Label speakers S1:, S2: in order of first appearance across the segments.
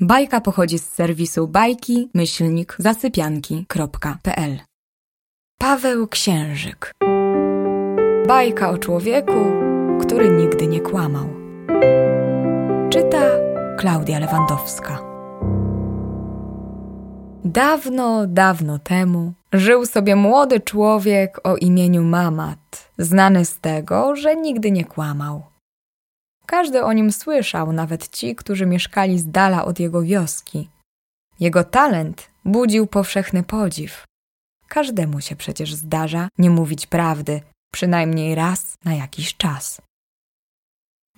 S1: Bajka pochodzi z serwisu bajki myślnik zasypianki.pl Paweł Księżyk Bajka o człowieku, który nigdy nie kłamał. Czyta Klaudia Lewandowska. Dawno, dawno temu żył sobie młody człowiek o imieniu Mamat, znany z tego, że nigdy nie kłamał. Każdy o nim słyszał, nawet ci, którzy mieszkali z dala od jego wioski. Jego talent budził powszechny podziw. Każdemu się przecież zdarza nie mówić prawdy, przynajmniej raz na jakiś czas.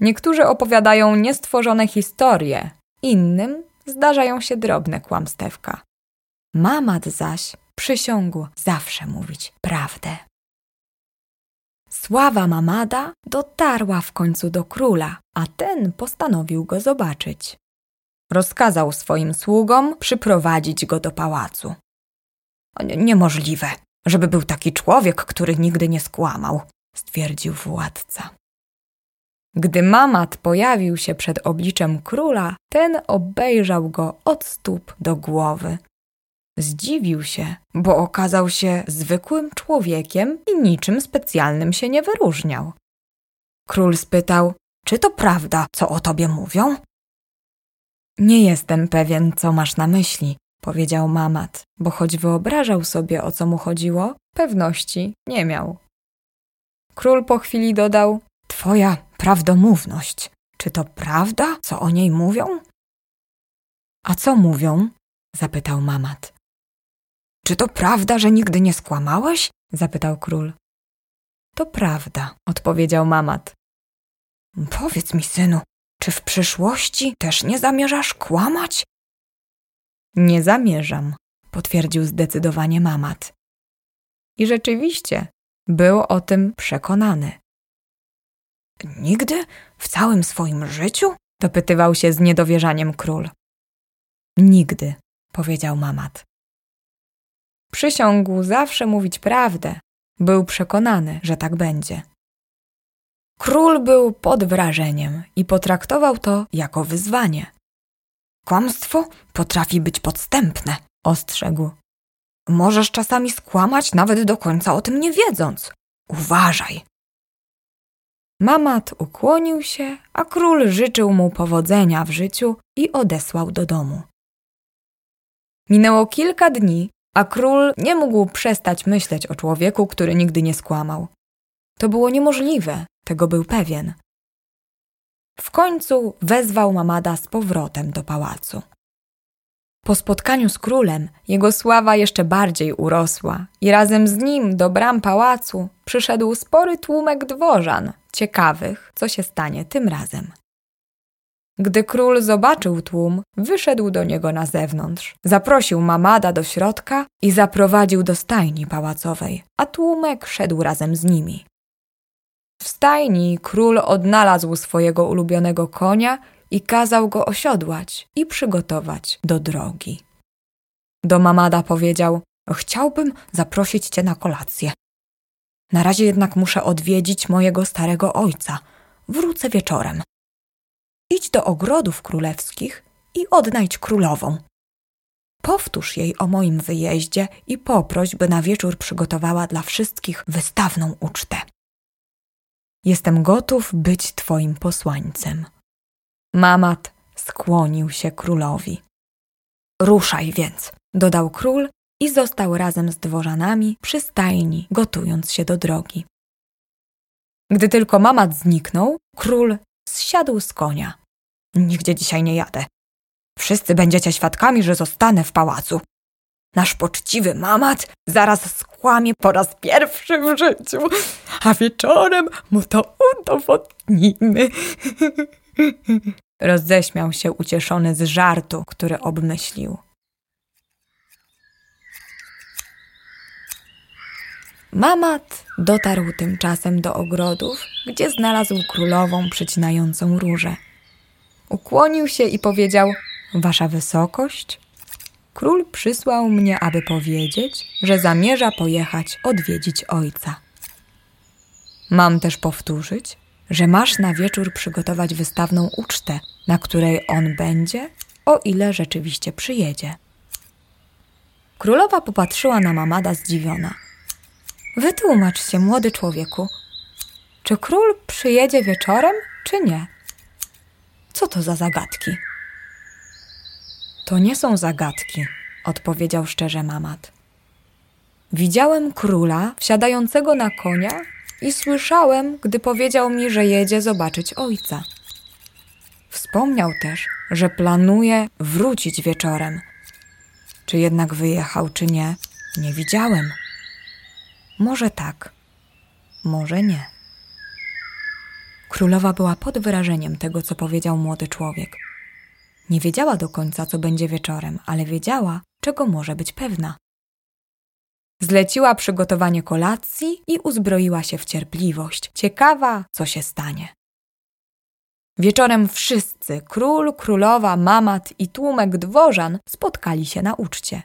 S1: Niektórzy opowiadają niestworzone historie, innym zdarzają się drobne kłamstewka. Mamat zaś przysiągł zawsze mówić prawdę. Sława Mamada dotarła w końcu do króla, a ten postanowił go zobaczyć. Rozkazał swoim sługom przyprowadzić go do pałacu. Niemożliwe, żeby był taki człowiek, który nigdy nie skłamał, stwierdził władca. Gdy Mamat pojawił się przed obliczem króla, ten obejrzał go od stóp do głowy Zdziwił się, bo okazał się zwykłym człowiekiem i niczym specjalnym się nie wyróżniał. Król spytał: Czy to prawda, co o tobie mówią? Nie jestem pewien, co masz na myśli, powiedział Mamat, bo choć wyobrażał sobie, o co mu chodziło, pewności nie miał. Król po chwili dodał: Twoja prawdomówność. Czy to prawda, co o niej mówią? A co mówią? zapytał Mamat. Czy to prawda, że nigdy nie skłamałeś? zapytał król. To prawda, odpowiedział Mamat. Powiedz mi, synu, czy w przyszłości też nie zamierzasz kłamać? Nie zamierzam, potwierdził zdecydowanie Mamat. I rzeczywiście był o tym przekonany. Nigdy w całym swoim życiu? dopytywał się z niedowierzaniem król. Nigdy, powiedział Mamat. Przysiągł zawsze mówić prawdę. Był przekonany, że tak będzie. Król był pod wrażeniem i potraktował to jako wyzwanie. Kłamstwo potrafi być podstępne, ostrzegł. Możesz czasami skłamać, nawet do końca o tym nie wiedząc. Uważaj. Mamat ukłonił się, a król życzył mu powodzenia w życiu i odesłał do domu. Minęło kilka dni, a król nie mógł przestać myśleć o człowieku, który nigdy nie skłamał. To było niemożliwe, tego był pewien. W końcu wezwał Mamada z powrotem do pałacu. Po spotkaniu z królem jego sława jeszcze bardziej urosła i razem z nim do bram pałacu przyszedł spory tłumek dworzan, ciekawych, co się stanie tym razem. Gdy król zobaczył tłum, wyszedł do niego na zewnątrz. Zaprosił Mamada do środka i zaprowadził do stajni pałacowej, a tłumek szedł razem z nimi. W stajni król odnalazł swojego ulubionego konia i kazał go osiodłać i przygotować do drogi. Do Mamada powiedział: Chciałbym zaprosić cię na kolację. Na razie jednak muszę odwiedzić mojego starego ojca. Wrócę wieczorem. Idź do ogrodów królewskich i odnajdź królową. Powtórz jej o moim wyjeździe i poproś, by na wieczór przygotowała dla wszystkich wystawną ucztę. Jestem gotów być twoim posłańcem. Mamat skłonił się królowi. Ruszaj więc, dodał król i został razem z dworzanami przy stajni, gotując się do drogi. Gdy tylko Mamat zniknął, król zsiadł z konia. Nigdzie dzisiaj nie jadę. Wszyscy będziecie świadkami, że zostanę w pałacu. Nasz poczciwy mamat zaraz skłamie po raz pierwszy w życiu, a wieczorem mu to udowodnimy. Roześmiał się ucieszony z żartu, który obmyślił. Mamat dotarł tymczasem do ogrodów, gdzie znalazł królową przecinającą róże. Ukłonił się i powiedział: Wasza wysokość, król przysłał mnie, aby powiedzieć, że zamierza pojechać odwiedzić ojca. Mam też powtórzyć, że masz na wieczór przygotować wystawną ucztę, na której on będzie o ile rzeczywiście przyjedzie. Królowa popatrzyła na Mamada zdziwiona. Wytłumacz się, młody człowieku. Czy król przyjedzie wieczorem, czy nie? Co to za zagadki? To nie są zagadki, odpowiedział szczerze Mamad. Widziałem króla wsiadającego na konia i słyszałem, gdy powiedział mi, że jedzie zobaczyć ojca. Wspomniał też, że planuje wrócić wieczorem. Czy jednak wyjechał, czy nie, nie widziałem. Może tak, może nie. Królowa była pod wyrażeniem tego, co powiedział młody człowiek. Nie wiedziała do końca, co będzie wieczorem, ale wiedziała, czego może być pewna. Zleciła przygotowanie kolacji i uzbroiła się w cierpliwość, ciekawa, co się stanie. Wieczorem wszyscy, król, królowa, mamat i tłumek dworzan spotkali się na uczcie.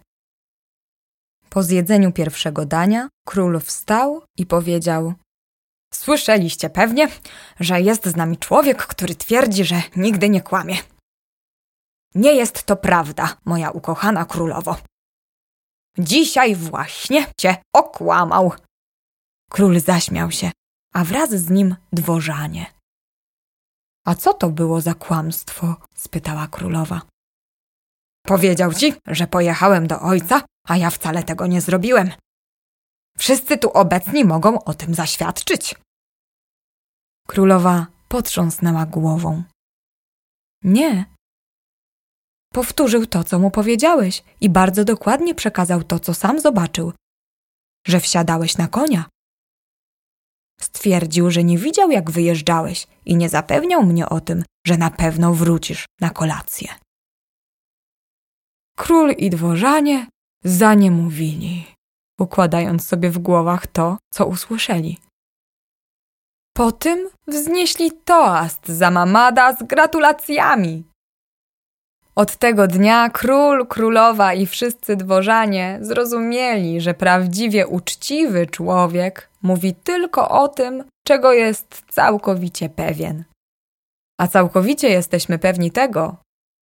S1: Po zjedzeniu pierwszego dania król wstał i powiedział: Słyszeliście pewnie, że jest z nami człowiek, który twierdzi, że nigdy nie kłamie. Nie jest to prawda, moja ukochana królowo. Dzisiaj właśnie cię okłamał. Król zaśmiał się, a wraz z nim dworzanie. A co to było za kłamstwo? spytała królowa. Powiedział ci, że pojechałem do ojca, a ja wcale tego nie zrobiłem. Wszyscy tu obecni mogą o tym zaświadczyć. Królowa potrząsnęła głową. Nie. Powtórzył to, co mu powiedziałeś i bardzo dokładnie przekazał to, co sam zobaczył. Że wsiadałeś na konia. Stwierdził, że nie widział, jak wyjeżdżałeś i nie zapewniał mnie o tym, że na pewno wrócisz na kolację. Król i dworzanie zaniemówili, układając sobie w głowach to, co usłyszeli. Po tym wznieśli toast za Mamada z gratulacjami. Od tego dnia król, królowa i wszyscy dworzanie zrozumieli, że prawdziwie uczciwy człowiek mówi tylko o tym, czego jest całkowicie pewien. A całkowicie jesteśmy pewni tego,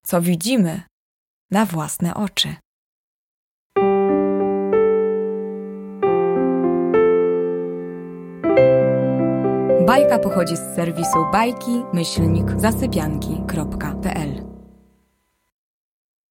S1: co widzimy na własne oczy. Bajka pochodzi z serwisu bajki myślnik zasypianki.pl